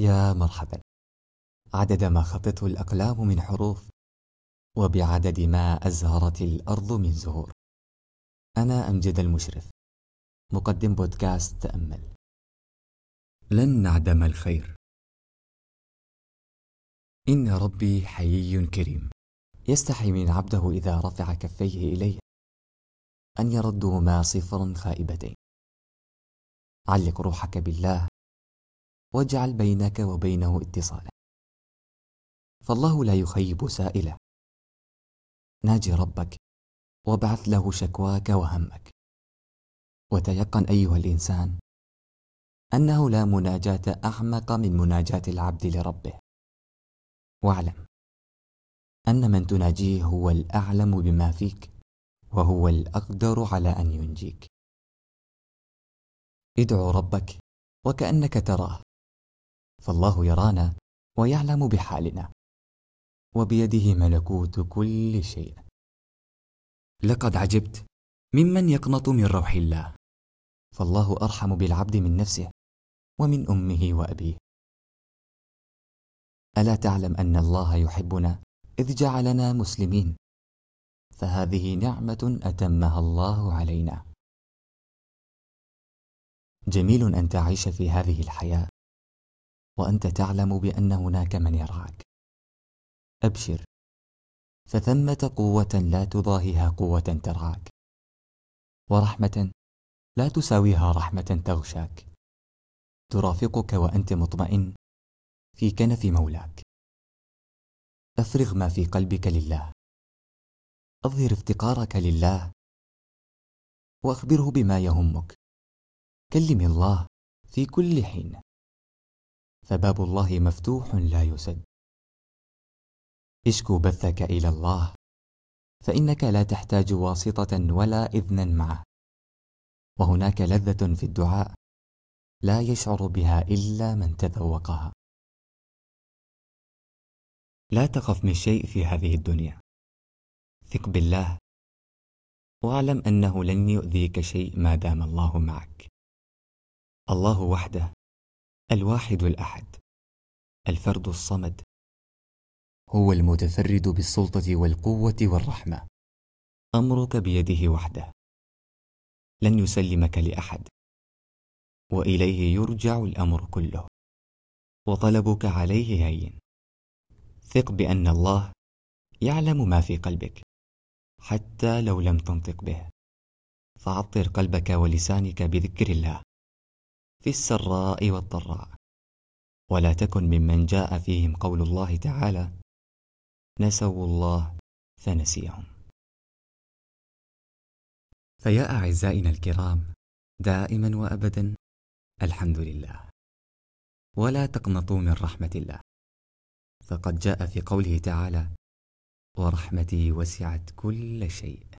يا مرحبا. عدد ما خطته الأقلام من حروف وبعدد ما أزهرت الأرض من زهور. أنا أمجد المشرف. مقدم بودكاست تأمل. لن نعدم الخير. إن ربي حيي كريم. يستحي من عبده إذا رفع كفيه إليه. أن يردهما صفرا خائبتين. علق روحك بالله. واجعل بينك وبينه اتصالا. فالله لا يخيب سائله. ناجي ربك وابعث له شكواك وهمك. وتيقن أيها الإنسان أنه لا مناجاة أعمق من مناجاة العبد لربه. واعلم أن من تناجيه هو الأعلم بما فيك وهو الأقدر على أن ينجيك. ادعو ربك وكأنك تراه. فالله يرانا ويعلم بحالنا. وبيده ملكوت كل شيء. لقد عجبت ممن يقنط من روح الله. فالله أرحم بالعبد من نفسه ومن أمه وأبيه. ألا تعلم أن الله يحبنا إذ جعلنا مسلمين؟ فهذه نعمة أتمها الله علينا. جميل أن تعيش في هذه الحياة. وأنت تعلم بأن هناك من يرعاك أبشر. فثمة قوة لا تضاهيها قوة ترعاك ورحمة لا تساويها رحمة تغشاك. ترافقك وأنت مطمئن في كنف مولاك. أفرغ ما في قلبك لله. أظهر افتقارك لله. وأخبره بما يهمك. كلم الله في كل حين. فباب الله مفتوح لا يسد. اشكو بثك إلى الله فإنك لا تحتاج واسطة ولا إذنا معه. وهناك لذة في الدعاء لا يشعر بها إلا من تذوقها. لا تخف من شيء في هذه الدنيا. ثق بالله. واعلم أنه لن يؤذيك شيء ما دام الله معك. الله وحده. الواحد الأحد. الفرد الصمد. هو المتفرد بالسلطة والقوة والرحمة. أمرك بيده وحده. لن يسلمك لأحد. وإليه يرجع الأمر كله. وطلبك عليه هين. ثق بأن الله يعلم ما في قلبك. حتى لو لم تنطق به. فعطر قلبك ولسانك بذكر الله. في السراء والضراء. ولا تكن ممن جاء فيهم قول الله تعالى نسوا الله فنسيهم. فيا أعزائنا الكرام دائما وأبدا الحمد لله. ولا تقنطوا من رحمة الله. فقد جاء في قوله تعالى ورحمتي وسعت كل شيء.